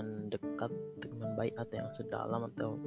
teman dekat teman baik atau yang sedalam atau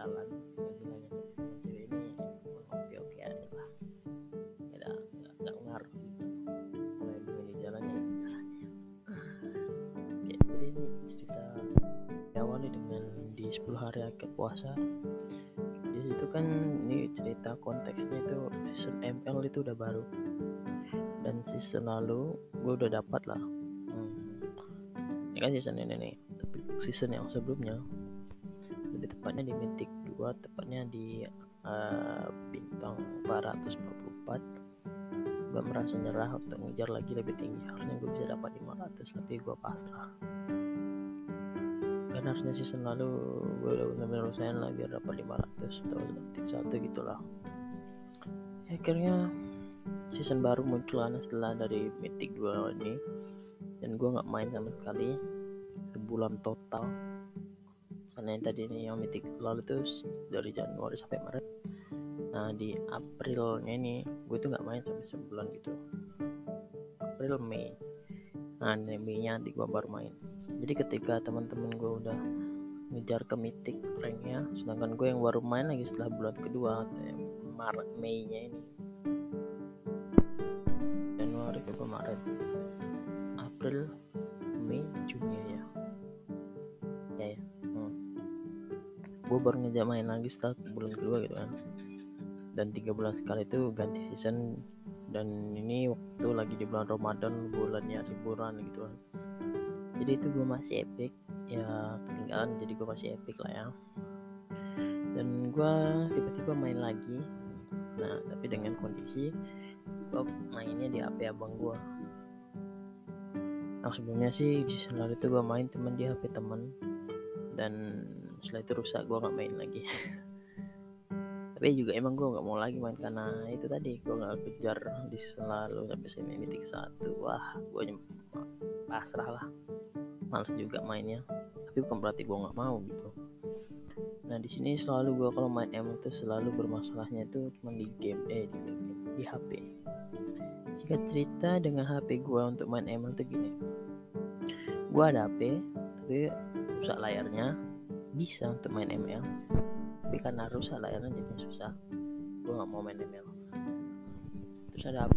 jalan gajinya seperti ini oh, oke oke aja lah. Tidak nggak ngaruh gitu. Kalau yang penting jalannya. Jalannya oke jadi ini cerita awali dengan di 10 hari akhir puasa. Di situ kan ini cerita konteksnya itu season ML itu udah baru. Dan season lalu gue udah dapat lah hmm. ini kan season ini nih tapi season yang sebelumnya lebih tepatnya di Mythic 2 tepatnya di uh, bintang 444 gue merasa nyerah untuk ngejar lagi lebih tinggi. Harusnya gue bisa dapat 500 tapi gue pasrah. Kan harusnya season lalu gue udah bener-bener lagi, lah biar dapat 500 atau detik satu gitulah. Akhirnya season baru muncul setelah dari Mythic 2 ini. Dan gue nggak main sama sekali sebulan total karena yang tadi ini yang mythic lalu terus dari Januari sampai Maret. Nah di Aprilnya ini gue tuh nggak main sampai sebulan gitu. April Mei. Nah Mei nya nanti gue baru main. Jadi ketika teman-teman gue udah ngejar ke mythic ranknya sedangkan gue yang baru main lagi setelah bulan kedua Maret Mei nya ini. Januari Februari Maret. April Mei Juni ya baru ngejak main lagi setelah bulan kedua gitu kan. Dan tiga bulan sekali itu ganti season. Dan ini waktu lagi di bulan Ramadan bulannya liburan gitu kan. Jadi itu gue masih epic. Ya ketinggalan jadi gue masih epic lah ya. Dan gue tiba-tiba main lagi. Nah tapi dengan kondisi gue mainnya di HP abang gue nah sebelumnya sih di season lalu itu gue main teman di HP teman dan setelah itu rusak gue nggak main lagi. Tapi juga emang gue nggak mau lagi main karena itu tadi gue nggak kejar di season lalu sampai semi mitik satu. Wah gue pasrah lah. Males juga mainnya. Tapi bukan berarti gue nggak mau gitu. Nah di sini selalu gue kalau main M itu selalu bermasalahnya itu cuma di game eh di, di HP singkat cerita dengan HP gue untuk main M itu gini. Gue ada HP tapi rusak layarnya bisa untuk main ML tapi karena rusak layarnya jadinya susah. Gue nggak mau main ML terus ada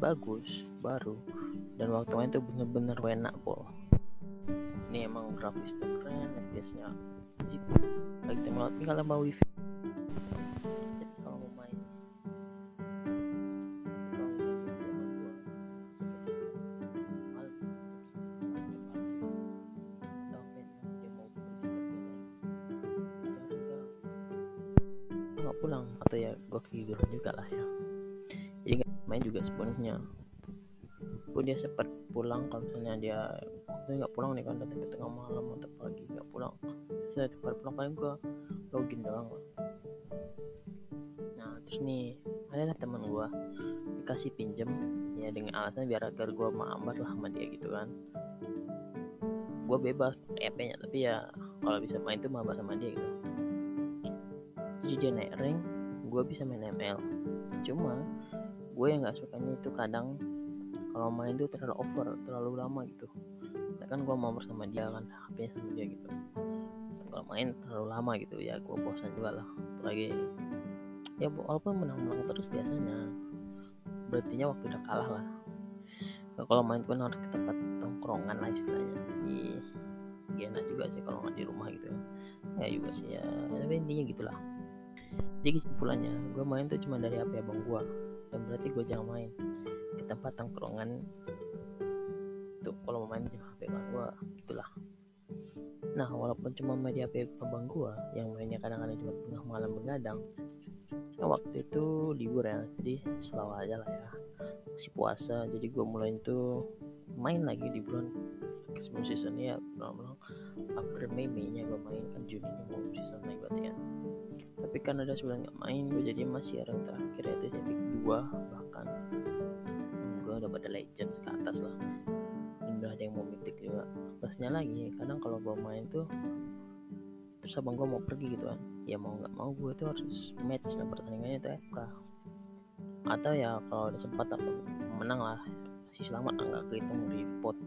bagus baru. Dan waktu main tuh bener-bener enak kok. Ini emang grafisnya keren zip lagi tapi kalau mau wifi pun dia sempat pulang kalau misalnya dia saya nggak pulang nih kan ke tengah malam atau pagi nggak pulang. Saya tempat pulang paling gua login doang nah terus nih ada teman gua dikasih pinjem ya dengan alasan biar agar gua maambar lah sama dia gitu kan. Gua bebas EP nya tapi ya kalau bisa main tuh mabar sama dia gitu. Jadi dia naik rank gua bisa main ML cuma gue yang nggak sukanya itu kadang kalau main tuh terlalu over terlalu lama gitu. Nah, kan gue mau bersama dia kan HP sama dia gitu. Kalau main terlalu lama gitu ya gue bosan juga lah. Apalagi ya walaupun menang-menang terus biasanya. Berarti waktu udah kalah lah. Nah, kalau main pun harus ke tempat tongkrongan lah istilahnya. Jadi ya enak juga sih kalau nggak di rumah gitu ya. Juga sih ya. Tapi intinya gitulah jadi kesimpulannya gue main tuh cuma dari HP abang gue dan berarti gue jangan main tempat tongkrongan. Tuh kalau mau main di HP kan gue gitulah. Nah walaupun cuma main di HP abang gue yang mainnya kadang-kadang cuma tengah malam begadang nah, waktu itu libur ya jadi selalu aja lah ya. Masih puasa jadi gue mulai itu main lagi di bulan sebelum season ya bulan April Mei Mei nya gue main kan Juni nya mau season lagi berarti ya. Tapi kan ada sebulan nggak main gue jadi masih yang terakhir yaitu jadi dua bahkan gue udah pada legend ke atas lah. Udah ada yang mau mitik juga. Plusnya lagi kadang kalau gue main tuh terus abang gue mau pergi gitu kan. Ya mau nggak mau gue tuh harus match dan pertandingannya itu FK atau ya kalau ada sempat aku menang lah. Masih selamat nggak kehitung di pot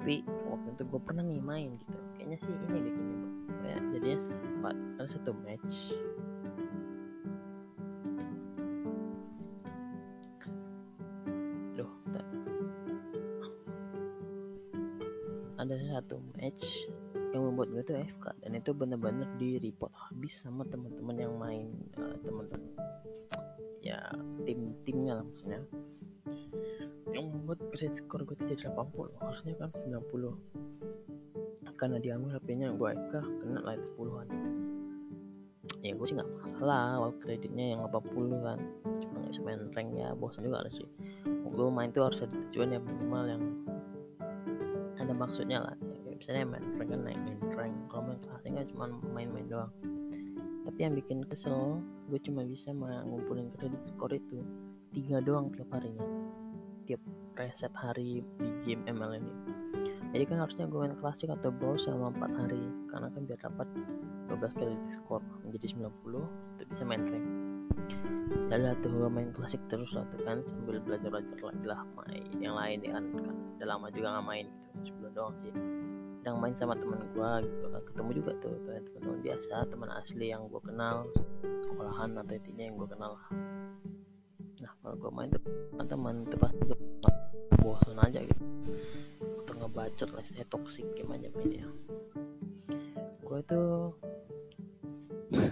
tapi waktu itu gue pernah nih main gitu. Kayaknya sih ini deh kayaknya kayak jadinya sempat ada satu match yang membuat gue tuh FK dan itu bener-bener di report habis sama teman-teman yang main uh, teman-teman ya tim-timnya lah maksudnya. Yang membuat grade skor gue tuh jadi 80 harusnya kan 90 karena diambil HP-nya gue FK kena lah itu puluhan. Ya gue sih nggak masalah waktu kreditnya yang 80 kan. Cuma nggak bisa main rank ya bosan juga lah sih. Gue main tuh harus ada tujuan yang minimal yang ada maksudnya lah. ya, misalnya main rank kan naik main rank kalau main klasik kan cuma main-main doang. Tapi yang bikin kesel gue cuma bisa ngumpulin kredit skor itu tiga doang tiap harinya. Tiap reset hari di game ML ini. Jadi kan harusnya gue main klasik atau brawl selama 4 hari. Karena kan biar dapat 12 kali di skor. Menjadi 90 untuk bisa main rank jadi tuh gue main klasik terus lah tuh kan sambil belajar belajar lagi lah. Main yang lain ya kan, kan udah lama juga nggak main gitu. Sebelum doang sih yang main sama teman gue gitu. Kan ketemu juga tuh teman-teman biasa teman asli yang gue kenal sekolahan atau intinya yang gue kenal lah. Nah kalau gue main tuh teman tuh pasti bosan aja gitu. Atau ngebacot lah saya toxic game aja main ya gue tuh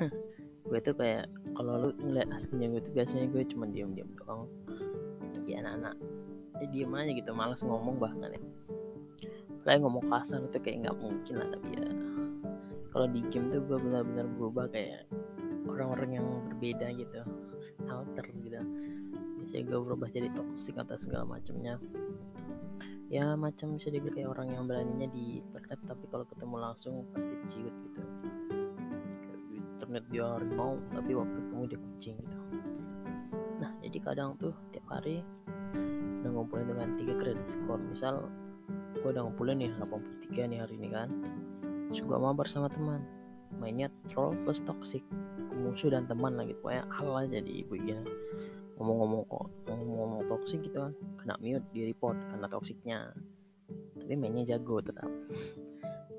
gue tuh kayak kalau lu ngeliat aslinya gue tuh biasanya gue cuma diam-diam doang. Lagi anak-anak ya diem aja gitu malas ngomong bahkan ya kayak ngomong kasar itu kayak nggak mungkin lah tapi ya kalau di game tuh gue benar-benar berubah kayak orang-orang yang berbeda gitu alter gitu. Biasanya gue berubah jadi toxic atau segala macamnya. Ya macam bisa dibilang kayak orang yang beraninya di internet tapi kalau ketemu langsung pasti ciut gitu. Di internet dia harimau tapi waktu ketemu dia kucing gitu. Nah jadi kadang tuh tiap hari udah ngumpulin dengan tiga kredit skor misal gue udah ngumpulin nih 83 nih hari ini kan. Terus gue mabar sama teman. Mainnya troll plus toxic. Musuh dan teman lagi pokoknya hal aja di ibu ya. Ngomong-ngomong kok ngomong-ngomong toxic gitu kan. Kena mute di report karena toksiknya tapi mainnya jago tetap.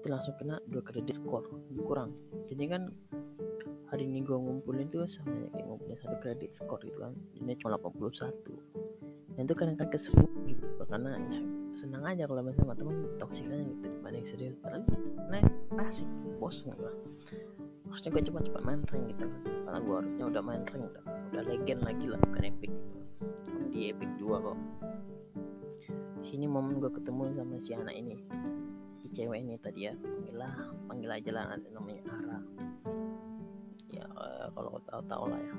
Itu langsung kena dua kredit skor kurang. Jadi kan hari ini gue ngumpulin tuh sama kayak ngumpulin satu kredit skor gitu kan. Ini cuma 81 dan itu kadang-kadang kesering gitu karena ya, senang aja kalau main sama teman toksik aja gitu dibanding serius. Padahal nah asik bosan gue harusnya gue cepat-cepat main rank gitu kan. Karena gue harusnya udah main rank udah udah legend lagi lah bukan epic. Gitu di epic 2 kok. Sini momen gue ketemu sama si anak ini si cewek ini tadi ya. Panggil lah panggil aja lah nanti namanya Ara. Ya uh, kalau tahu tahu lah ya.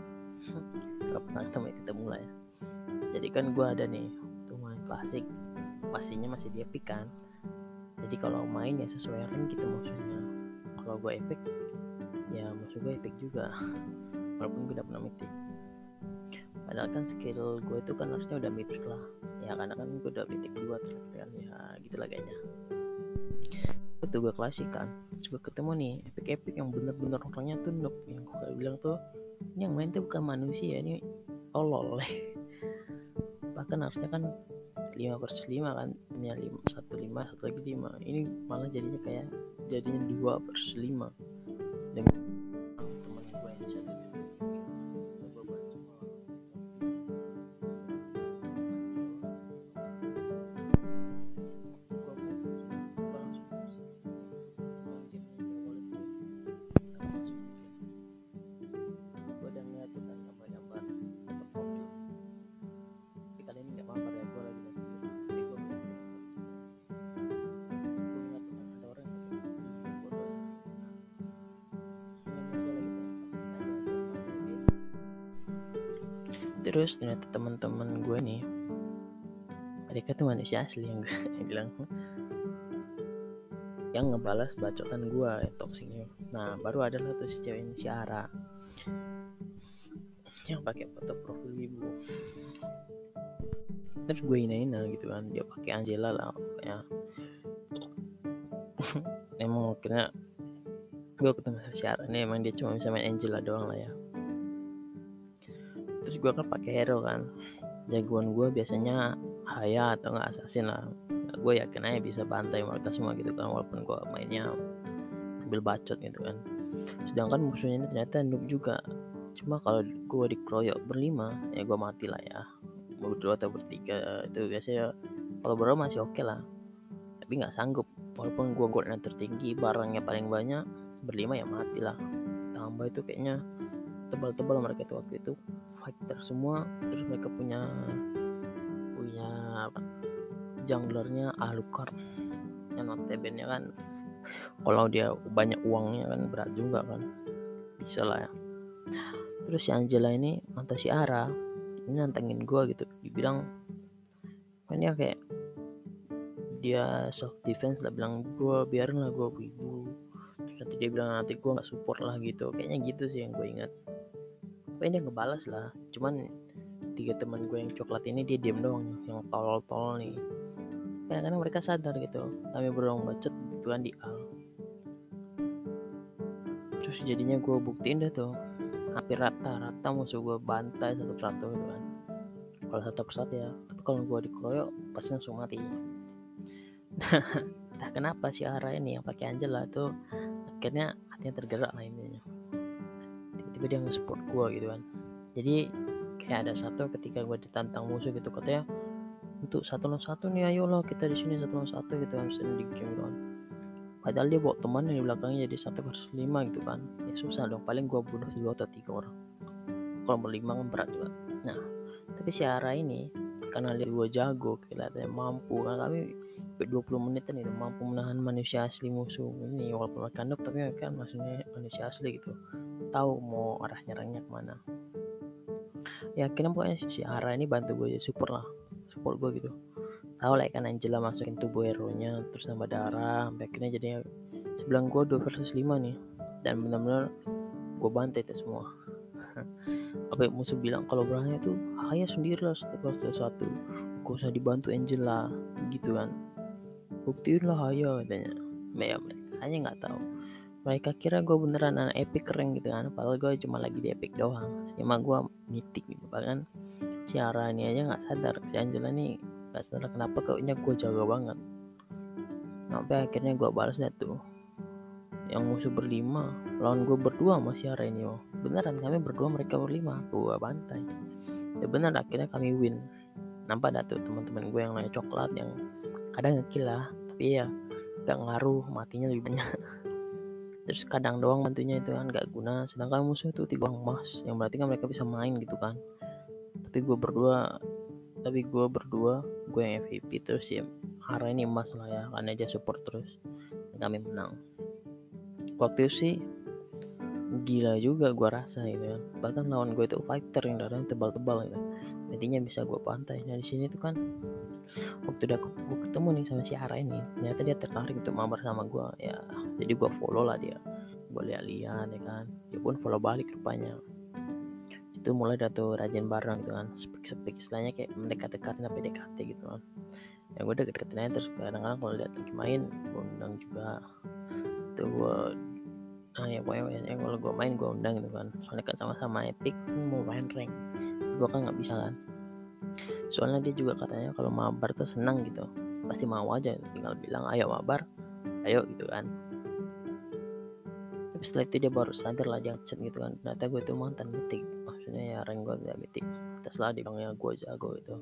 Kalau pernah ketemu ketemu lah ya jadi kan gue ada nih tuh main klasik pastinya masih di epic kan. Jadi kalau main ya sesuai rank gitu maksudnya. Kalau gue epic ya maksud gue epic juga. Walaupun gue udah pernah mythic. Padahal kan skill gue itu kan harusnya udah mythic lah. Ya karena kan gue udah mythic 2 terus kan. Ya gitu lah kayaknya. Itu gue klasik kan. Terus ketemu nih epic epic yang bener-bener orangnya tuh noob. Yang gue bilang tuh ini yang main tuh bukan manusia ini tolol bahkan harusnya kan 5 versus 5 kan punya 5 satu 5 satu lagi 5 ini malah jadinya kayak jadinya 2 versus 5 dan terus ternyata teman-teman gue nih mereka tuh manusia asli yang gue bilang yang ngebalas bacotan gue toksiknya nah baru ada lah tuh si cewek ini si Ara yang pakai foto profil ibu. Terus gue ina-ina gitu kan dia pakai Angela lah ya emang kena gue ketemu si Ara. Ini emang dia cuma bisa main Angela doang lah ya terus gue kan pakai hero kan. Jagoan gue biasanya Haya atau nggak assassin lah. Nah, gue yakin aja bisa bantai mereka semua gitu kan walaupun gue mainnya ambil bacot gitu kan. Sedangkan musuhnya ini ternyata noob juga. Cuma kalau gue dikeroyok berlima ya gue mati lah ya. Berdua atau bertiga itu biasanya kalau berdua masih oke okay lah. Tapi nggak sanggup. Walaupun gue goldnya tertinggi barangnya paling banyak berlima ya mati lah. Tambah itu kayaknya tebal-tebal mereka itu waktu itu fighter semua terus mereka punya punya apa junglernya Alucard yang notabene kan kalau dia banyak uangnya kan berat juga kan bisa lah ya. Terus si Angela ini atau si Ara ini nantangin gue gitu dibilang kan ya kayak dia self defense lah bilang gue biarin lah gue ibu terus nanti dia bilang nanti gue nggak support lah gitu. Kayaknya gitu sih yang gue ingat pokoknya dia ngebalas lah. Cuman tiga teman gue yang coklat ini dia diem doang yang tolol-tolol nih. Kadang-kadang mereka sadar gitu. Kami beruang bacot gitu kan di al. Terus jadinya gue buktiin deh tuh. Hampir rata-rata musuh gue bantai satu-satu gitu kan. Kalau satu persatu ya. Tapi kalau gue dikeroyok pasti langsung mati. Nah kenapa si Ara ini yang pakai Angela tuh akhirnya hatinya tergerak lah tiba-tiba dia nge-support gue gitu kan. Jadi kayak ada satu ketika gue ditantang musuh gitu katanya untuk satu lawan satu nih ayo lah kita di sini satu lawan satu gitu kan di game gitu kan. Padahal dia bawa teman di belakangnya jadi satu versus lima gitu kan. Ya susah dong paling gue bunuh dua atau tiga orang. Kalau berlima kan berat juga. Nah tapi si Ara ini karena dia gue jago kelihatannya mampu kan kami 20 menitan itu mampu menahan manusia asli musuh ini walaupun mereka tapi kan maksudnya manusia asli gitu tahu mau arah nyerangnya ke mana. Ya akhirnya pokoknya si Ara ini bantu gue support lah support gue gitu. Tahu lah kan Angela masukin tubuh hero nya terus nambah darah sampai akhirnya jadinya sebelah gue 2 versus 5 nih. Dan benar-benar gue bantai itu semua. Apa musuh bilang kalau berani itu ayah sendiri lah satu satu. Gak usah dibantu Angela gitu kan. Buktiin lah ayo katanya. Ya mereka hanya nggak tahu mereka kira gue beneran anak epic keren gitu kan padahal gue cuma lagi di epic doang. Cuma gue mitik gitu bahkan si Ara ini aja nggak sadar. Si Angela nih nggak sadar kenapa kayaknya gue jaga banget. Sampai akhirnya gue balas tuh. Yang musuh berlima lawan gue berdua masih oh. Beneran kami berdua mereka berlima. Gue bantai. Ya bener akhirnya kami win. Nampak dah tuh teman-teman gue yang nanya coklat yang kadang ngekill lah. Tapi ya gak ngaruh matinya lebih banyak terus kadang doang bantunya itu kan gak guna. Sedangkan musuh itu tiga emas yang berarti kan mereka bisa main gitu kan. Tapi gue berdua tapi gue berdua gue yang MVP terus ya Hara ini emas lah ya karena dia support terus dan kami menang. Waktu itu sih gila juga gue rasa gitu kan. Bahkan lawan gue itu fighter yang darahnya tebal-tebal gitu. Intinya bisa gue pantai. Nah di sini tuh kan waktu udah gue ketemu nih sama si Hara ini ternyata dia tertarik untuk mabar sama gue ya jadi gue follow lah dia. Gue lihat-lihat ya kan. Dia pun follow balik rupanya. Itu mulai dari tuh rajin bareng gitu kan. Speak-speak istilahnya kayak mendekat-dekatin apa PDKT gitu kan. Ya gue udah deketin aja terus. Kadang-kadang kalau lihat lagi main gue undang juga. Tuh gue nah ya pokoknya ya, kalau gue main gue undang gitu kan. Soalnya kan sama-sama epic mau main rank. Gue kan nggak bisa kan. Soalnya dia juga katanya kalau mabar tuh senang gitu. Pasti mau aja tinggal bilang ayo mabar ayo gitu kan setelah itu dia baru sadar lah jangan chat gitu kan. Ternyata gue tuh mantan mitik maksudnya ya rank gue gak mitik. Terus lah dia bilangnya gue jago gitu.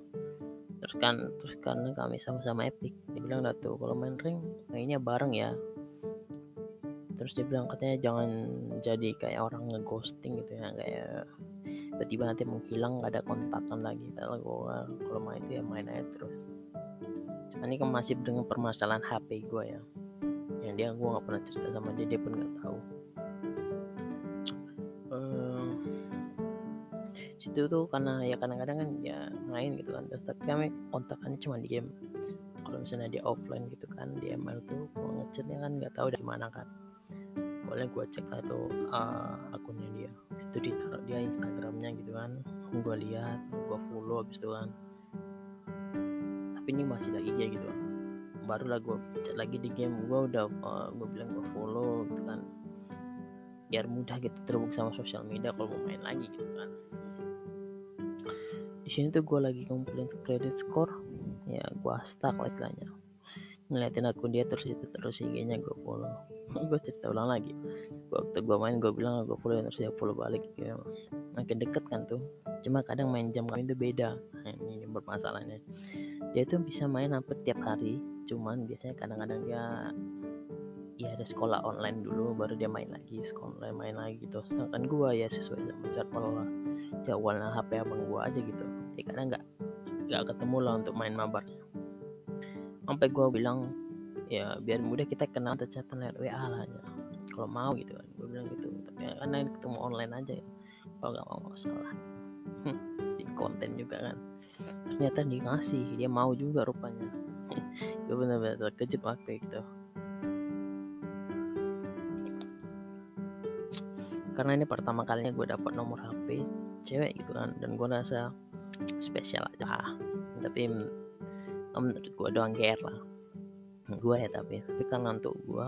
Terus kan terus karena kami sama-sama epic. Dia bilang dah tuh kalau main ring mainnya bareng ya. Terus dia bilang katanya jangan jadi kayak orang ngeghosting gitu ya kayak tiba-tiba nanti menghilang gak ada kontakan lagi. Kalau gue kalau main itu ya main aja terus. Cuman ini kan masih dengan permasalahan HP gue ya. Yang dia gue nggak pernah cerita sama dia dia pun nggak tahu situ tuh karena ya kadang-kadang kan ya main gitu kan. Terus tapi kami kontakannya cuma di game. Kalau misalnya dia offline gitu kan di ML tuh gue ngechatnya kan nggak tahu dari mana kan. Boleh gue cek atau uh, akunnya dia. Itu ditaruh dia instagramnya gitu kan. Gue lihat gue follow abis itu kan. Tapi ini masih lagi dia gitu kan. Barulah gue cek lagi di game. Gue udah uh, gue bilang gue follow gitu kan. Biar mudah gitu terhubung sama sosial media kalau mau main lagi gitu kan di sini tuh gue lagi ngumpulin credit score ya gue stuck lah istilahnya. Ngeliatin akun dia terus itu terus IG-nya gue follow. Gue cerita ulang lagi. Waktu gue main gue bilang gue follow terus dia follow balik. Gitu makin deket kan tuh. Cuma kadang main jam kami itu beda. Nah, ini bermasalahnya. Dia tuh bisa main hampir tiap hari. Cuman biasanya kadang-kadang dia ya ada sekolah online dulu baru dia main lagi sekolah online main lagi gitu. Sedangkan gue ya sesuai sama jadwal lah jadwalnya HP abang gue aja gitu. Jadi kadang nggak nggak ketemu lah untuk main mabarnya sampai gue bilang ya biar mudah kita kenal tercatat lewat WA lah aja kalau mau gitu kan. Gue bilang gitu. Tapi karena ketemu online aja ya. kalau nggak mau nggak salah di konten juga kan. Ternyata dikasih dia mau juga rupanya. Gue bener-bener terkejut waktu itu. Karena ini pertama kalinya gue dapat nomor HP cewek gitu kan. Dan gue rasa spesial aja tapi menurut gue doang GR lah. Gue ya tapi. Tapi karena untuk gue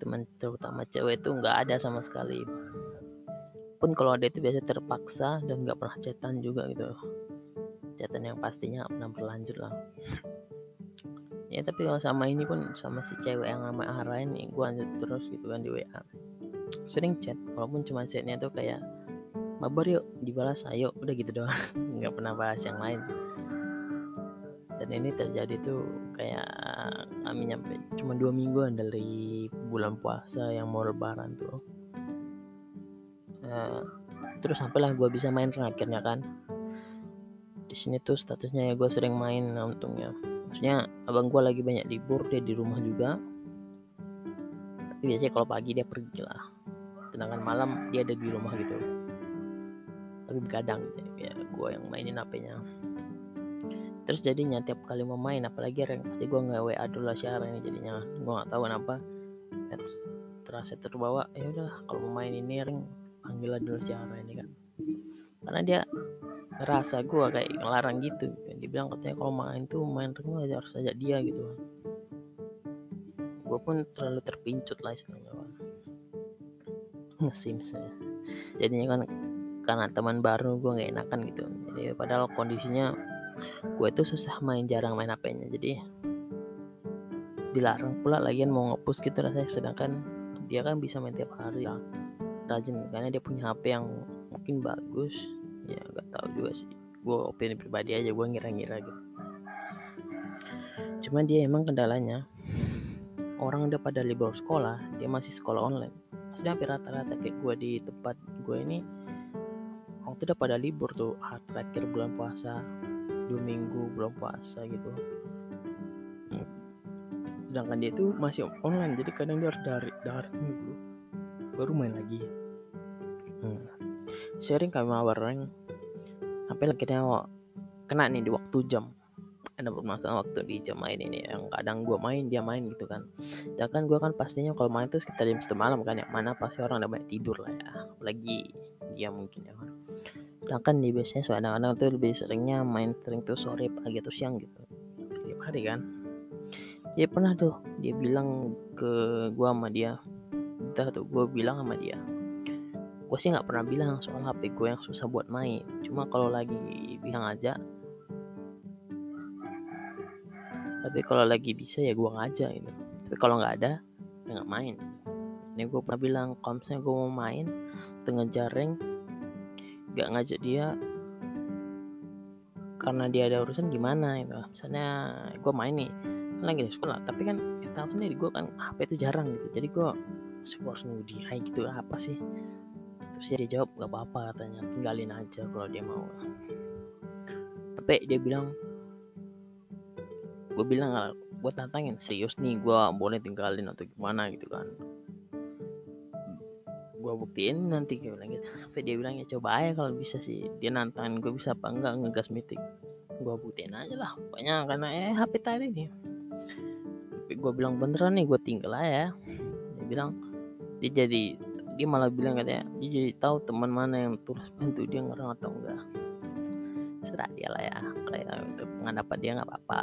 teman terutama cewek itu nggak ada sama sekali. Pun kalau ada itu biasa terpaksa dan nggak pernah chatan juga gitu. Chatan yang pastinya pernah berlanjut lah. Ya tapi kalau sama ini pun sama si cewek yang nama Arain nih gue lanjut terus gitu kan di WA sering chat walaupun cuma chatnya tuh kayak mabar yuk dibalas ayo. Udah gitu doang. Nggak pernah bahas yang lain. Dan ini terjadi tuh kayak kami nyampe cuma dua mingguan dari bulan puasa yang mau lebaran tuh. Uh, terus sampailah gue bisa main akhirnya kan. Di sini tuh statusnya ya gue sering main untungnya. Maksudnya abang gue lagi banyak libur dia di rumah juga. Tapi biasanya kalau pagi dia pergi lah sedangkan malam dia ada di rumah gitu tapi kadang ya gue yang mainin HP-nya terus jadinya tiap kali mau main apalagi rank pasti gue nggak WA dulu lah ini jadinya. Gue nggak tahu kenapa. Ya, terasa terbawa ya udahlah kalau mau main ini ring panggil dulu siapa ini kan karena dia ngerasa gue kayak ngelarang gitu. Dia bilang katanya kalau main tuh main ring aja harus ajak dia gitu. Gue pun terlalu terpincut lah istilahnya ngesims ya jadinya kan karena teman baru gue nggak enakan gitu. Jadi padahal kondisinya gue itu susah main jarang main HP-nya jadi dilarang pula lagian mau ngepus gitu rasanya. Sedangkan dia kan bisa main tiap hari. Lah rajin karena dia punya HP yang mungkin bagus. Ya nggak tahu juga sih. Gue opini pribadi aja gue ngira-ngira gitu. Cuman dia emang kendalanya orang udah pada libur sekolah dia masih sekolah online. Maksudnya hampir rata-rata kayak gue di tempat gue ini waktu udah pada libur tuh terakhir bulan puasa. Dua minggu bulan puasa gitu. Sedangkan dia tuh masih online jadi kadang dia harus dari dari dulu baru main lagi. Hmm. sharing kami rank sampai akhirnya kena nih di waktu jam. Ada permasalahan waktu di jam main ini yang kadang gue main dia main gitu kan. Ya kan gue kan pastinya kalau main tuh sekitar jam satu malam kan ya mana pasti orang udah banyak tidur lah ya. Apalagi dia mungkin ya kan sedangkan dia biasanya so kadang-kadang tuh lebih seringnya main sering tuh sore pagi atau siang gitu. Tiap hari kan. Dia pernah tuh dia bilang ke gue sama dia. Entah tuh gue bilang sama dia. Gue sih nggak pernah bilang soal HP gue yang susah buat main. Cuma kalau lagi bilang aja. Tapi kalau lagi bisa ya gue ngajak gitu. Tapi kalau nggak ada ya nggak main. Ini gue pernah bilang kalau misalnya gue mau main tengah jaring gak ngajak dia karena dia ada urusan gimana gitu. Misalnya gue main nih kan lagi di sekolah tapi kan ya tahu sendiri gue kan HP itu jarang gitu. Jadi gue harus nunggu dia gitu apa sih? Terus dia jawab gak apa-apa katanya. Tinggalin aja kalau dia mau. Tapi dia bilang gue bilang gue tantangin serius nih gue boleh tinggalin atau gimana gitu kan gue buktiin nanti gue bilang gitu. Tapi dia bilang ya coba aja kalau bisa sih dia nantangin gue bisa apa enggak ngegas meeting. Gue buktiin aja lah pokoknya karena eh HP tadi nih. Tapi gue bilang beneran nih gue tinggal aja dia bilang dia jadi dia malah bilang katanya dia jadi tahu teman mana yang terus bantu dia ngerang atau enggak. Serah dia lah ya kayak untuk pengandapan dia nggak apa-apa.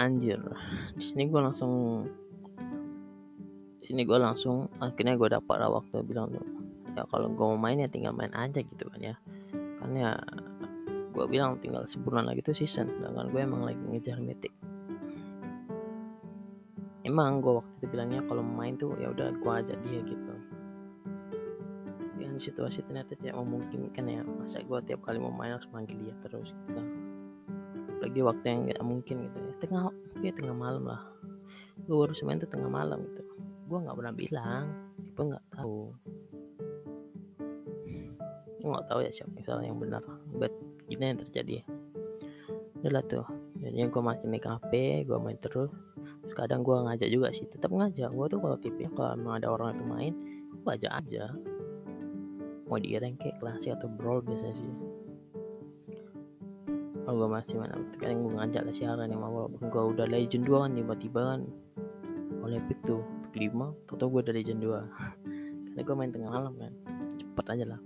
Anjir di sini gue langsung sini gue langsung akhirnya gue dapat waktu bilang tuh ya kalau gue mau main ya tinggal main aja gitu kan ya. Kan ya gue bilang tinggal sebulan lagi tuh season sedangkan gue emang lagi ngejar metik. Emang gue waktu itu bilangnya kalau main tuh ya udah gue ajak dia gitu. Yang situasi ternyata tidak memungkinkan ya masa gue tiap kali mau main harus manggil dia terus gitu kan. Lagi waktu yang nggak mungkin gitu ya. Tengah kayak tengah malam lah. Gue baru main tuh tengah malam gitu gue nggak pernah bilang gue nggak tahu. Gue nggak tahu ya siapa misalnya yang benar buat gini yang terjadi. Udahlah tuh jadinya gue masih megang HP gue main terus. Kadang gue ngajak juga sih tetap ngajak. Gue tuh kalau tipenya kalau emang ada orang itu main gue ajak aja. Mau di rank kayak klasik atau brawl biasa sih. Kalau gue masih mana kadang gue ngajak lah siaran yang walaupun gue udah legend 2 kan tiba-tiba kan. Oleh pick tuh 5 tau gue udah legend 2 karena gue main tengah malam kan. Cepet aja lah.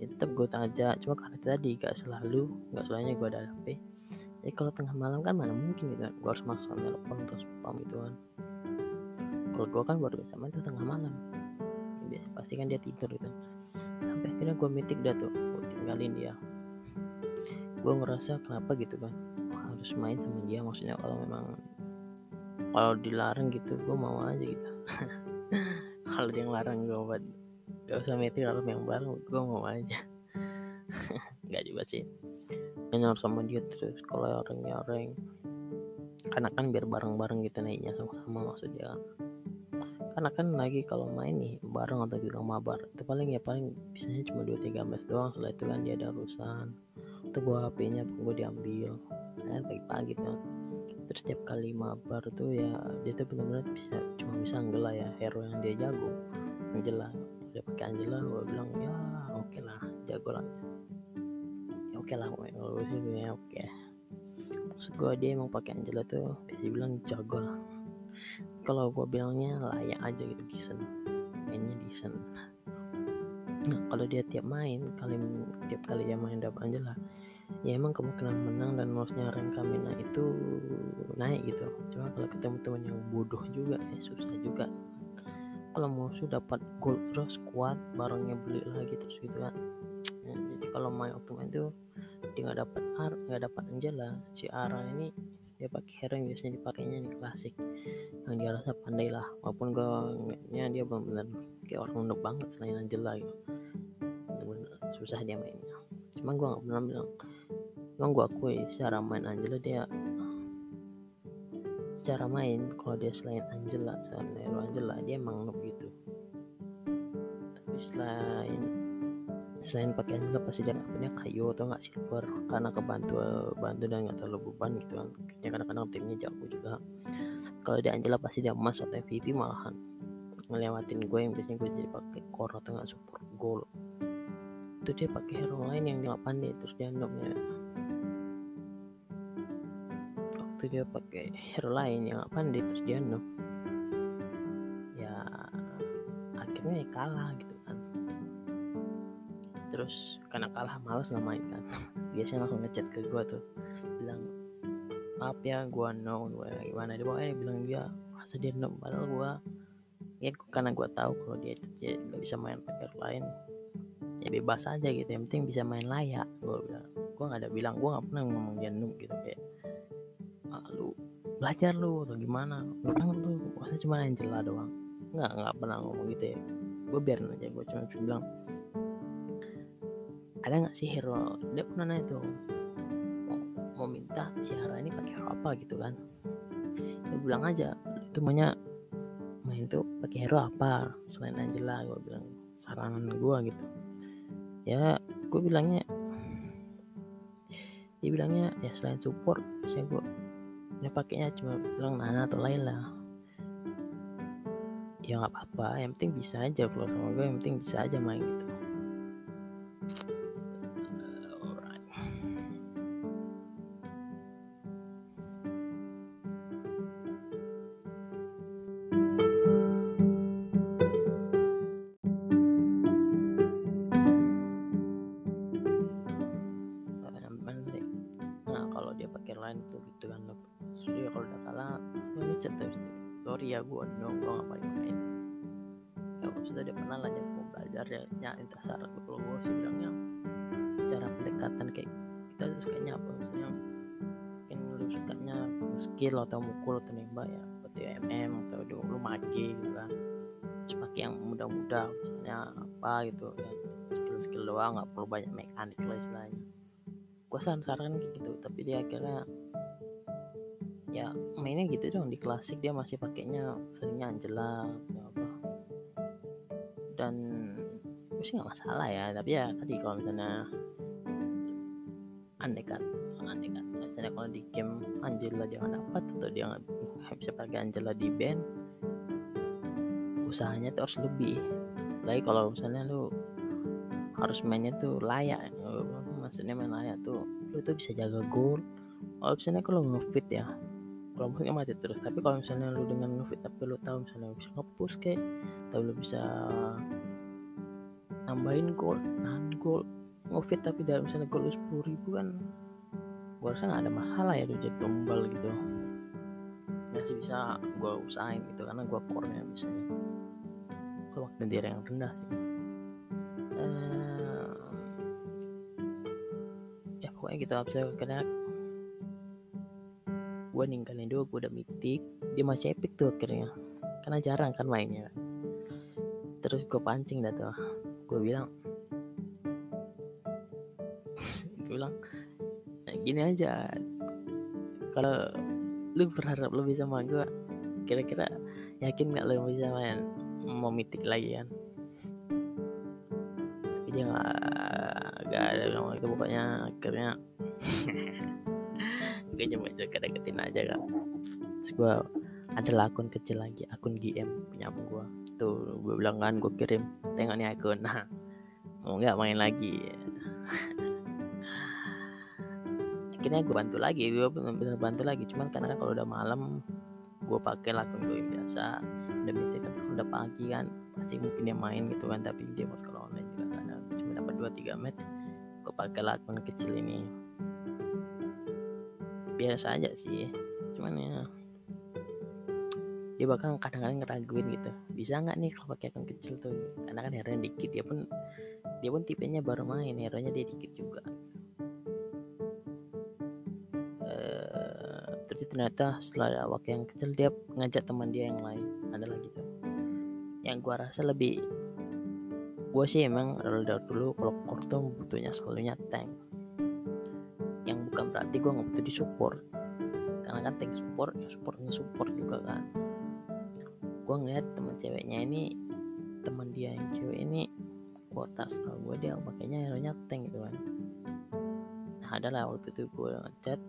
Ya, tetap gue ajak cuma karena tadi gak selalu gak selalunya gue ada HP jadi kalau tengah malam kan mana mungkin gitu kan. Gue harus masuk telepon atau spam gitu kan. Kalau gue kan baru bisa main tuh tengah malam. Ya, pasti kan dia tidur gitu sampai akhirnya gue mitik dah tuh. Gue tinggalin dia. Gue ngerasa kenapa gitu kan. Harus main sama dia. Maksudnya kalau memang kalau dilarang gitu gue mau aja gitu. Kalau dia ngelarang gue buat gak usah meeting kalau yang bareng gue mau aja. Nggak juga sih. Nyaur sama dia terus kalau orang nyaring karena kan biar bareng-bareng gitu naiknya sama-sama maksudnya. Karena kan lagi kalau main nih bareng atau juga mabar itu paling ya paling bisanya cuma 2-3 mes doang. Setelah itu kan dia ada urusan tuh gua HP-nya gue diambil. Kan pagi-pagi tuh terus setiap kali mabar tuh ya dia tuh benar-benar bisa cuma bisa Angela ya hero yang dia jago. Angela dia pakai Angela gue bilang ya oke okay lah jago lah. Ya oke okay lah sih ya oke. Okay. maksud gue dia emang pakai Angela tuh bisa dibilang jago lah. Kalau gue bilangnya layak aja gitu decent. Mainnya decent. Nah kalau dia tiap main kali tiap kali dia main dapat Angela ya emang kemungkinan menang dan lolosnya rank Kamina itu naik gitu. Cuma kalau ketemu teman yang bodoh juga ya susah juga. Kalau musuh dapat gold terus kuat barangnya beli lagi terus gitu kan. Ya, jadi kalau main main tuh dia nggak dapat ar nggak dapat Angela si Ara ini dia pakai hero yang biasanya dipakainya di klasik. Yang dia rasa pandai lah. Walaupun gue dia benar-benar kayak orang noob banget selain Angela gitu. Bener-bener susah dia mainnya. Cuma gue nggak pernah bilang emang gue akui secara main Angela dia secara main kalau dia selain Angela selain Angela dia emang noob gitu. Tapi selain selain pakai Angela pasti dia punya kayu atau nggak silver karena kebantu bantu dan nggak terlalu beban gitu kan. Kadang-kadang timnya jago juga. Kalau dia Angela pasti dia emas atau MVP malahan. Ngelewatin gue yang biasanya gue jadi pakai core atau nggak support goal. Itu dia pakai hero lain yang nggak pandai terus dia noobnya waktu dia pakai hero lain yang nggak pandai terus dia noob ya akhirnya ya kalah gitu kan. Terus karena kalah males nggak main kan. Biasanya langsung ngechat ke gue tuh bilang maaf ya gue no gue gimana? Dia eh bilang dia masa dia noob padahal gue ya karena gue tahu kalau dia nggak bisa main pakai lain ya bebas aja gitu. Yang penting bisa main layak gue bilang. Gue nggak ada bilang gue nggak pernah ngomong dia noob gitu kayak belajar lu atau gimana? Lu kan lu cuma Angela doang. Nggak nggak pernah ngomong gitu ya. Gue biarin aja gue cuma bilang ada nggak sih hero? Dia pernah nanya tuh mau, mau minta si Hara ini pakai hero apa? Gitu kan. Dia bilang aja itu maunya main tuh pakai hero apa? Selain Angela gue bilang saranan gue gitu. Ya gue bilangnya dia bilangnya ya selain support saya gue ya pakainya cuma bilang Nana atau Laila ya nggak apa-apa. Yang penting bisa aja kalau sama gue yang penting bisa aja main gitu atau mukul atau nembak ya seperti MM atau lu mage gitu kan. Terus pakai yang mudah-mudah misalnya apa gitu ya skill-skill doang nggak perlu banyak mekanik lah istilahnya. Gue saran-saran gitu tapi dia akhirnya ya mainnya gitu dong di klasik dia masih pakainya seringnya Angela atau apa. Dan gue sih nggak masalah ya tapi ya tadi kalau misalnya andai kan? Andai kan? Misalnya kalau di game Angela dia nggak dapat atau dia nggak bisa pakai Angela di band usahanya tuh harus lebih. Apalagi kalau misalnya lu harus mainnya tuh layak maksudnya main layak tuh lu tuh bisa jaga gol kalau misalnya kalau ngefit ya kalau mungkin mati terus. Tapi kalau misalnya lu dengan ngefit tapi lu tahu misalnya lu bisa ngepush kayak atau lu bisa nambahin gol nahan gol ngefit tapi dalam misalnya gol sepuluh ribu kan gua rasa nggak ada masalah ya jadi tumbal gitu. Masih bisa gua usahain gitu karena gua core-nya misalnya. Kalau waktu dia yang rendah sih. Uh, ya pokoknya gitu abis karena gue ninggalin dulu gue udah mitik dia masih epic tuh akhirnya. Karena jarang kan mainnya. Terus gue pancing dah tuh. Gue bilang gini aja. Kalau lu berharap lebih sama gue kira-kira yakin nggak lu bisa main mau mitik lagi kan? Tapi dia nggak gak ada bilang itu pokoknya akhirnya gue coba juga deketin aja kan terus gue adalah akun kecil lagi akun GM punya gue tuh gue bilang kan gue kirim tengok nih akun. Nah mau nggak main lagi akhirnya gue bantu lagi gue bener-bener bantu lagi. Cuman karena kalau udah malam gue pakai akun gue yang biasa. Udah bete kan kalau udah pagi kan pasti mungkin dia main gitu kan tapi dia mau sekolah online juga kan. Cuma dapat dua tiga match gue pakai akun kecil ini. Biasa aja sih cuman ya dia bakal kadang-kadang ngeraguin gitu. Bisa nggak nih kalau pakai akun kecil tuh? Karena kan hero dikit dia pun dia pun tipenya baru main hero nya dia dikit juga terus ternyata setelah waktu yang kecil dia ngajak teman dia yang lain. Ada lagi tuh. Yang gua rasa lebih gua sih emang dari dulu kalau core tuh butuhnya selalunya tank. Yang bukan berarti gua nggak butuh di support. Karena kan tank support ya support support juga kan. Gue ngeliat teman ceweknya ini teman dia yang cewek ini kuota setahu gue dia pakainya hero nya tank gitu kan. Nah adalah waktu itu gue ngechat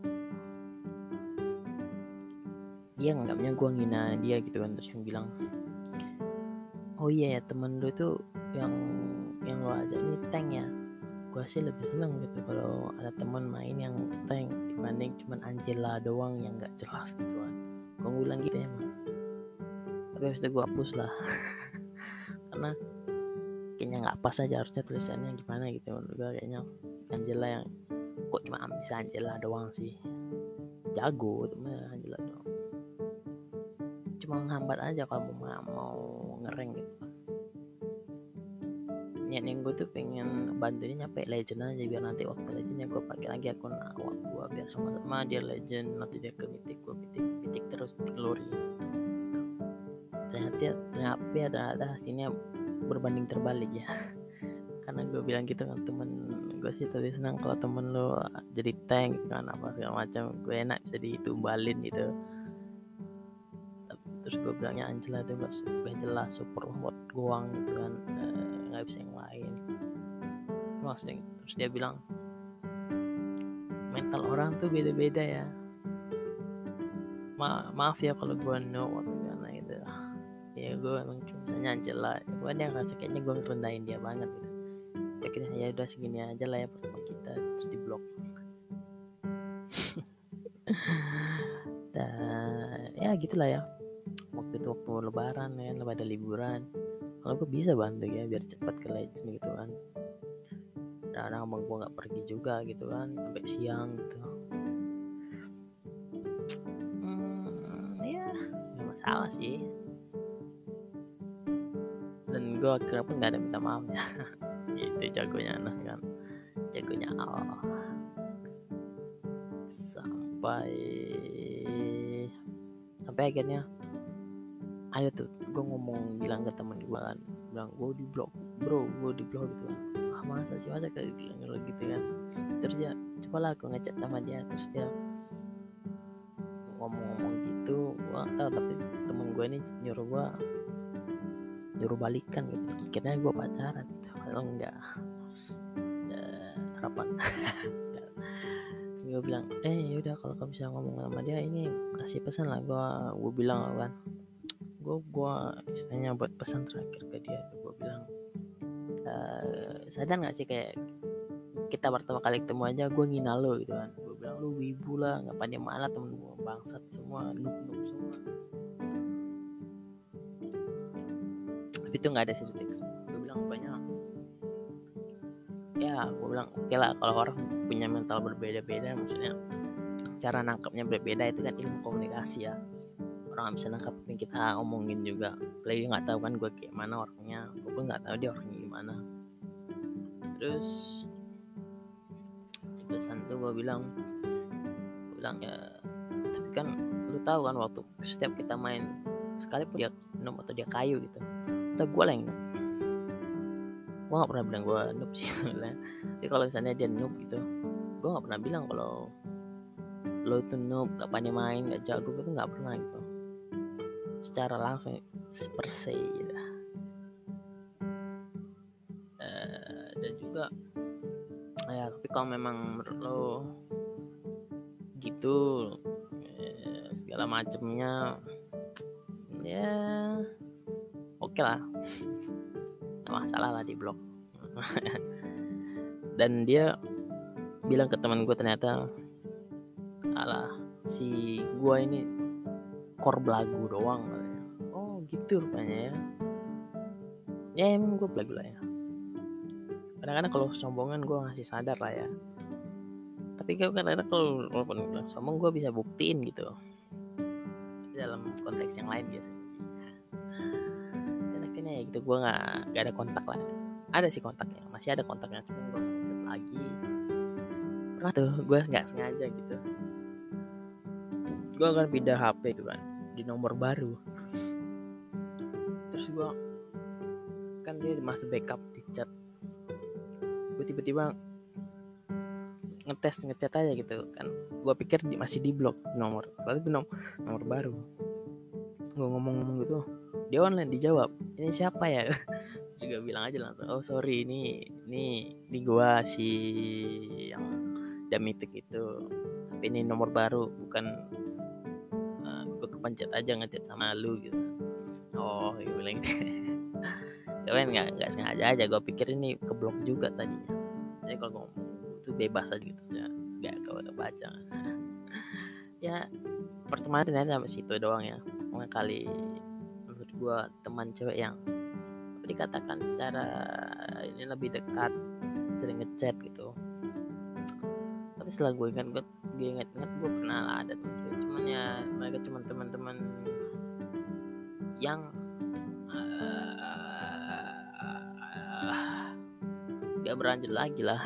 dia nganggapnya gue ngina dia gitu kan terus yang bilang oh iya ya temen lu tuh yang yang lo ajak ini tank ya. Gue sih lebih seneng gitu kalau ada teman main yang tank dibanding cuman Angela doang yang nggak jelas gitu kan. Gue ngulang gitu emang tapi habis itu gue hapus lah. Karena kayaknya nggak pas aja harusnya tulisannya gimana gitu menurut gue kayaknya Angela yang kok cuma bisa Angela doang sih. Jago cuma menghambat aja kalau mau mau ngereng gitu. Niat yang gue tuh pengen bantunya nyampe legend aja biar nanti waktu legendnya gue pakai lagi akun awak gue biar sama-sama dia legend nanti dia ke mitik gue mitik mitik terus mitik glory. Ternyata ternyata ternyata hasilnya berbanding terbalik ya. Karena gue bilang gitu kan temen gue sih tadi senang kalau temen lo jadi tank gitu kan apa segala macam gue enak bisa ditumbalin gitu terus gue bilangnya Angela tuh gak, gak jelas super buat goang gitu kan. Nggak bisa yang lain. Maksudnya terus dia bilang mental orang tuh beda-beda ya. Ma maaf ya kalau gue no atau gimana gitu. Ya gue emang cuma Angela gue dia ngerasa kayaknya gue ngerendahin dia banget gitu. Akhirnya ya udah segini aja lah ya pertama kita terus di blok dan ya gitulah ya waktu itu waktu lebaran ya lebih ada liburan. Kalau gue bisa bantu ya biar cepat ke legend gitu kan. Kadang abang gue nggak pergi juga gitu kan sampai siang gitu. Hmm, ya nggak masalah sih. Dan gue akhirnya pun nggak ada minta maaf ya. Itu jagonya anak kan. Jagonya Allah. Sampai sampai akhirnya ada tuh gue ngomong bilang ke temen gue kan bilang gue di blok bro gue di blok gitu kan. Ah masa sih masa kayak bilang gitu kan. Terus dia coba lah aku ngechat sama dia terus dia ngomong-ngomong gitu gue tahu tapi temen gue ini nyuruh gue nyuruh balikan gitu. Kira gue pacaran gitu padahal enggak ya, harapan gue bilang eh yaudah kalau kamu bisa ngomong sama dia ini kasih pesan lah gue gue bilang kan gue gue istilahnya buat pesan terakhir ke dia gue bilang uh, sadar nggak sih kayak kita pertama kali ketemu aja gue ngina lo gitu kan. Gue bilang lu wibu lah nggak pandai mana temen gue bangsat semua nuk nuk semua. Tapi itu nggak ada sih gue bilang banyak. Ya gue bilang oke okay lah kalau orang punya mental berbeda-beda maksudnya cara nangkapnya berbeda itu kan ilmu komunikasi ya orang bisa nangkap yang kita omongin juga. Apalagi nggak tahu kan gue kayak mana orangnya. Gue pun nggak tahu dia orangnya gimana. Terus pesan tuh gue bilang gue bilang ya tapi kan lu tahu kan waktu setiap kita main sekalipun dia noob atau dia kayu gitu atau gue lah yang gue gak pernah bilang gue noob sih tapi kalau misalnya dia noob gitu gue gak pernah bilang kalau lo itu noob gak pandai main gak jago gitu gak pernah gitu secara langsung per se gitu. Uh, dan juga ya tapi kalau memang menurut lo gitu ya, segala macemnya ya oke okay lah. Nggak masalah lah di blog. Dan dia bilang ke teman gue ternyata alah si gue ini kor belagu doang gitu rupanya ya. Ya emang gue belagu lah ya. Kadang-kadang kalau sombongan gue ngasih sadar lah ya. Tapi kadang-kadang kalau walaupun bilang sombong gue bisa buktiin gitu. Dalam konteks yang lain biasanya sih. Dan akhirnya ya gitu gue nggak nggak ada kontak lah. Ada sih kontaknya masih ada kontaknya cuma gue ngechat lagi. Pernah tuh gue nggak sengaja gitu. Gue akan pindah HP tuh kan di nomor baru terus gue kan dia masih backup di chat. Gue tiba-tiba ngetes ngechat aja gitu kan. Gue pikir masih di blok nomor tapi itu nomor, nomor baru. Gue ngomong-ngomong gitu dia online dijawab ini siapa ya? Juga bilang aja langsung oh sorry ini ini ini gue si yang damitik itu. Tapi ini nomor baru bukan uh, gue kepencet aja ngechat sama lu gitu oh gue bilang gitu. Nggak nggak sengaja aja gue pikir ini keblok juga tadinya. Jadi kalau ngomong itu bebas aja gitu ya nggak kalau baca. Ya pertemanan ternyata sampai situ doang ya. Mungkin kali menurut gue teman cewek yang dikatakan secara ini lebih dekat sering ngechat gitu. Tapi setelah gue ingat gue gue ingat-ingat gue pernah ada teman cewek. Cuman ya mereka cuma teman-teman yang gak berlanjut lagi lah.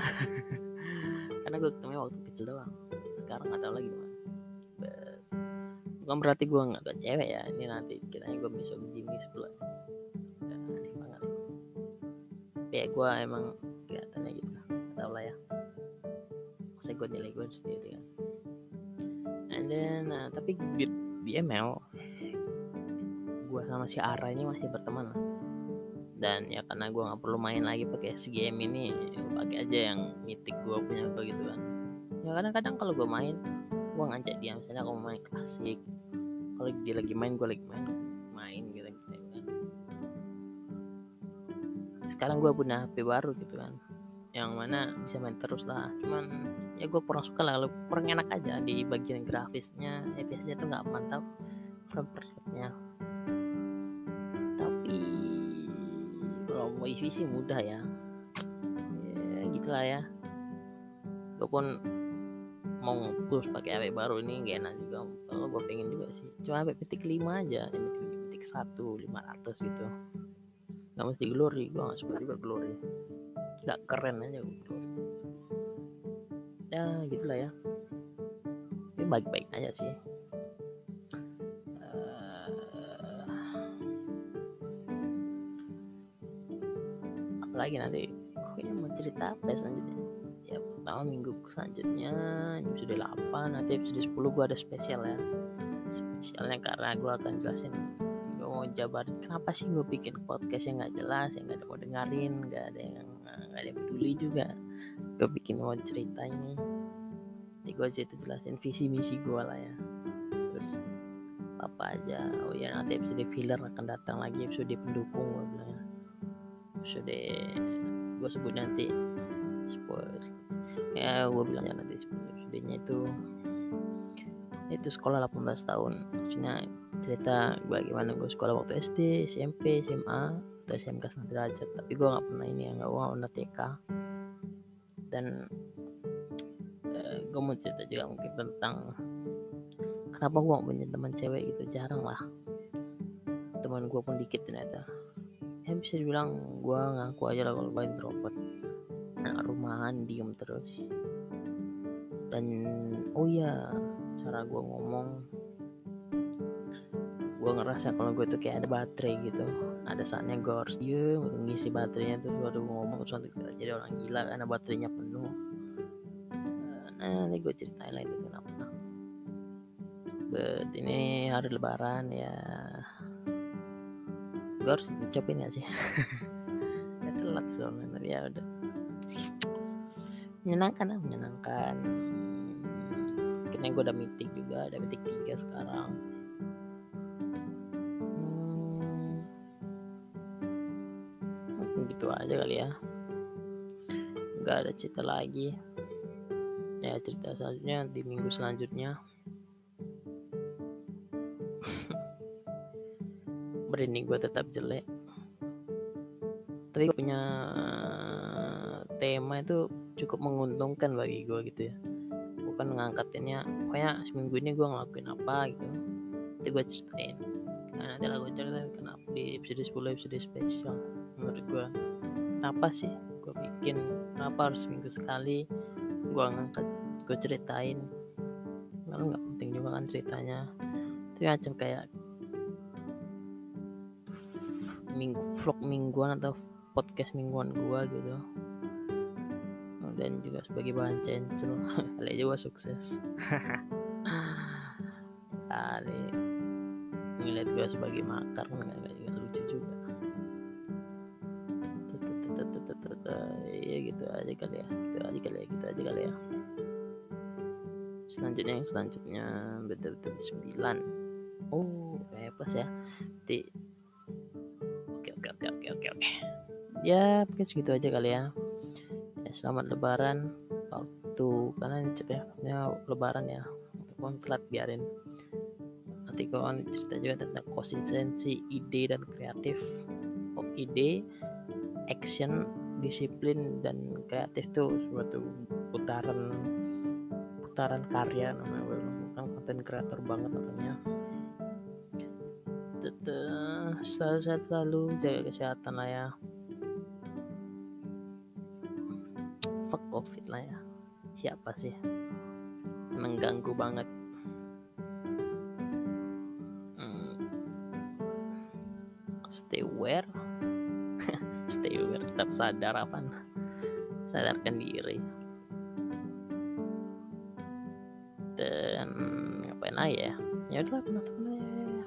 Karena gue ketemu waktu kecil doang. Sekarang gak tahu lagi gimana. Bukan berarti gue nggak ke cewek ya. Ini nanti kiranya gue besok Jimmy sebelah. Aneh banget. Tapi ya gue emang kelihatannya gitu gak tau lah ya. Masa gue nilai gue sendiri kan. And then nah, tapi di, di ML gue sama si Ara ini masih berteman lah. Dan ya karena gue nggak perlu main lagi pakai game ini pakai aja yang mitik gue punya begitu kan. Ya kadang-kadang kalau gue main gue ngajak dia misalnya kalau main klasik. Kalau dia lagi main gue lagi main main gitu, gitu kan. Sekarang gue punya HP baru gitu kan. Yang mana bisa main terus lah. Cuman ya gue kurang suka lah kurang enak aja di bagian grafisnya. Ya biasanya tuh nggak mantap. Frame perfectnya kalau wifi sih mudah ya. Ya gitulah ya. Gue pun mau push pakai HP baru ini gak enak juga. Kalau gue pengen juga sih. Cuma HP petik 5 aja. Ini petik satu lima ratus gitu. Nggak mesti glory. Gue gak suka juga glory. Nggak keren aja gue glory. Ya gitulah ya. Ini baik-baik aja sih lagi nanti. Kayaknya mau cerita apa ya selanjutnya? Ya pertama minggu selanjutnya episode 8 nanti episode 10 gue ada spesial ya. Spesialnya karena gue akan jelasin gue mau jabarin kenapa sih gue bikin podcast yang nggak jelas yang nggak ada mau dengerin nggak ada yang nggak ada yang peduli juga. Gue bikin mau cerita ini. Nanti gue situ jelasin visi misi gue lah ya. Terus apa aja. Oh ya nanti episode filler akan datang lagi episode pendukung gue bilang ya episode gue sebut nanti spoiler. Ya gue bilang ya nanti spoilernya itu itu sekolah 18 tahun. Maksudnya cerita gue gimana gue sekolah waktu SD SMP SMA atau SMK setengah derajat. Tapi gue nggak pernah ini ya nggak gue pernah TK dan uh, gue mau cerita juga mungkin tentang kenapa gue punya teman cewek gitu. Jarang lah. Teman gue pun dikit ternyata ya bisa dibilang gue ngaku aja lah kalau gue introvert. Anak rumahan diem terus. Dan oh iya cara gue ngomong gue ngerasa kalau gue tuh kayak ada baterai gitu. Ada saatnya gue harus diem ngisi baterainya tuh. Baru ngomong terus nanti jadi orang gila karena baterainya penuh. Nah nanti gue ceritain lagi kenapa. But ini hari lebaran ya gue harus ucapin gak sih? Ya telat soalnya ya udah. Menyenangkan lah menyenangkan. Akhirnya gue udah meeting juga ada meeting tiga sekarang. Hmm, gitu aja kali ya. Nggak ada cerita lagi. Ya cerita selanjutnya di minggu selanjutnya berani gue tetap jelek. Tapi gue punya tema itu cukup menguntungkan bagi gue gitu ya. Bukan ngangkatinnya pokoknya seminggu ini gue ngelakuin apa gitu. Nanti gue ceritain. Nah nanti lah gue ceritain kenapa di episode 10 episode spesial menurut gue kenapa sih gue bikin? Kenapa harus seminggu sekali gue ngangkat gue ceritain? Lalu nggak penting juga kan ceritanya. Tapi macam kayak minggu vlog mingguan atau podcast mingguan gue gitu dan juga sebagai bahan cencel kali juga sukses kali ngeliat gue sebagai makar nggak juga lucu juga iya gitu aja kali ya gitu aja kali ya gitu aja kali ya selanjutnya yang selanjutnya betul-betul sembilan oh bebas ya ya mungkin segitu aja kali ya. Selamat lebaran. Waktu karena ceritanya lebaran ya. Pun telat biarin. Nanti kawan cerita juga tentang konsistensi ide dan kreatif. Oh, ide action disiplin dan kreatif tuh suatu putaran putaran karya namanya. Bukan konten kreator banget orangnya tetap selalu selalu jaga kesehatan lah ya covid lah ya. Siapa sih? Mengganggu banget. Hmm. stay aware. Stay aware tetap sadar apa sadarkan diri. Dan ngapain aja ya? Ya udah teman-teman ya?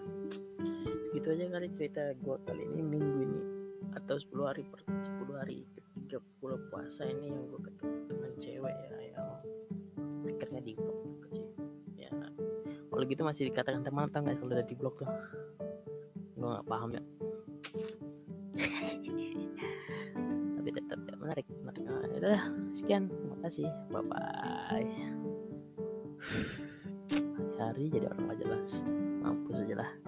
Gitu aja kali cerita gue kali ini minggu ini. Atau 10 hari per 10 hari ketiga puluh puasa ini yang gue ketemu cewek ya yang akhirnya di blok juga sih. Ya kalau gitu masih dikatakan teman atau nggak kalau udah di blok tuh? Gue nggak paham ya. Tapi tetap ya menarik menarik ya udah sekian. Terima kasih bye bye hari-hari jadi orang gak jelas. Mampus aja lah